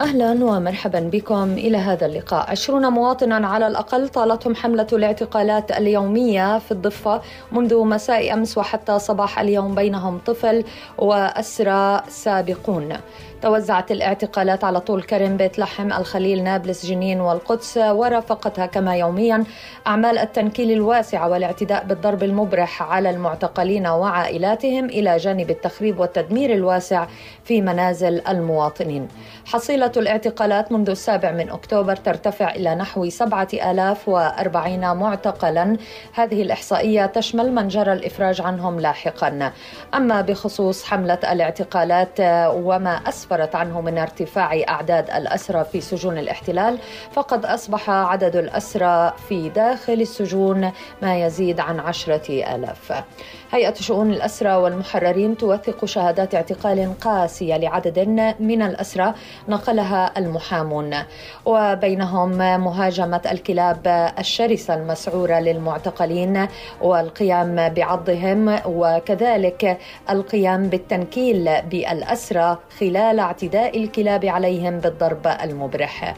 أهلا ومرحبا بكم. إلى هذا اللقاء. عشرون مواطنا على الأقل طالتهم حملة الاعتقالات اليومية في الضفة منذ مساء أمس وحتى صباح اليوم بينهم طفل وأسرى سابقون. توزعت الاعتقالات على طول كرم بيت لحم الخليل نابلس جنين والقدس ورافقتها كما يوميا أعمال التنكيل الواسعة والاعتداء بالضرب المبرح على المعتقلين وعائلاتهم إلى جانب التخريب والتدمير الواسع في منازل المواطنين. حصيلة الاعتقالات منذ السابع من أكتوبر ترتفع إلى نحو 7040 معتقلا. هذه الإحصائية تشمل من جرى الإفراج عنهم لاحقا. أما بخصوص حملة الاعتقالات وما أسفر أسفرت عنه من ارتفاع أعداد الأسرى في سجون الاحتلال فقد أصبح عدد الأسرى في داخل السجون ما يزيد عن عشرة آلاف. هيئة شؤون الأسرى والمحررين توثق شهادات اعتقال قاسية لعدد من الأسرى نقلها المحامون. وبينهم مهاجمة الكلاب الشرسة المسعورة للمعتقلين والقيام بعضهم وكذلك القيام بالتنكيل بالأسرى خلال اعتداء الكلاب عليهم بالضرب المبرح.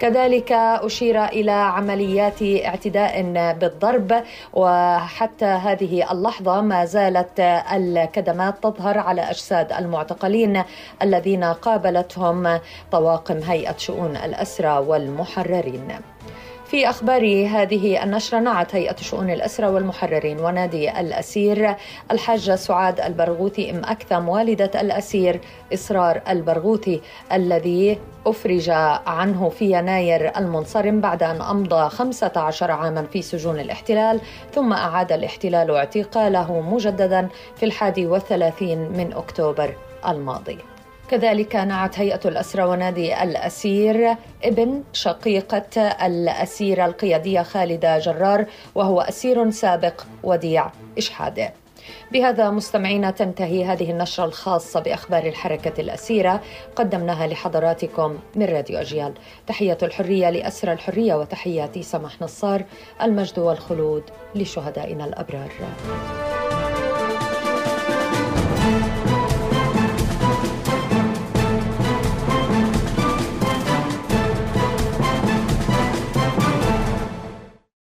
كذلك أشير إلى عمليات اعتداء بالضرب وحتى هذه اللحظة ما زالت الكدمات تظهر على أجساد المعتقلين الذين قابلتهم طواقم هيئة شؤون الأسرى والمحررين. في أخبار هذه النشرة نعت هيئة شؤون الأسرى والمحررين ونادي الأسير الحاجة سعاد البرغوثي أم أكثم والدة الأسير إصرار البرغوثي الذي أفرج عنه في يناير المنصرم بعد أن أمضى 15 عاما في سجون الاحتلال ثم أعاد الاحتلال اعتقاله مجددا في الحادي والثلاثين من أكتوبر الماضي. كذلك نعت هيئة الأسرى ونادي الأسير ابن شقيقة الأسيرة القيادية خالدة جرار وهو أسير سابق وديع إشحاده بهذا مستمعينا تنتهي هذه النشرة الخاصة بأخبار الحركة الأسيرة. قدمناها لحضراتكم من راديو أجيال. تحية الحرية لأسرى الحرية وتحياتي سمح نصار المجد والخلود لشهدائنا الأبرار.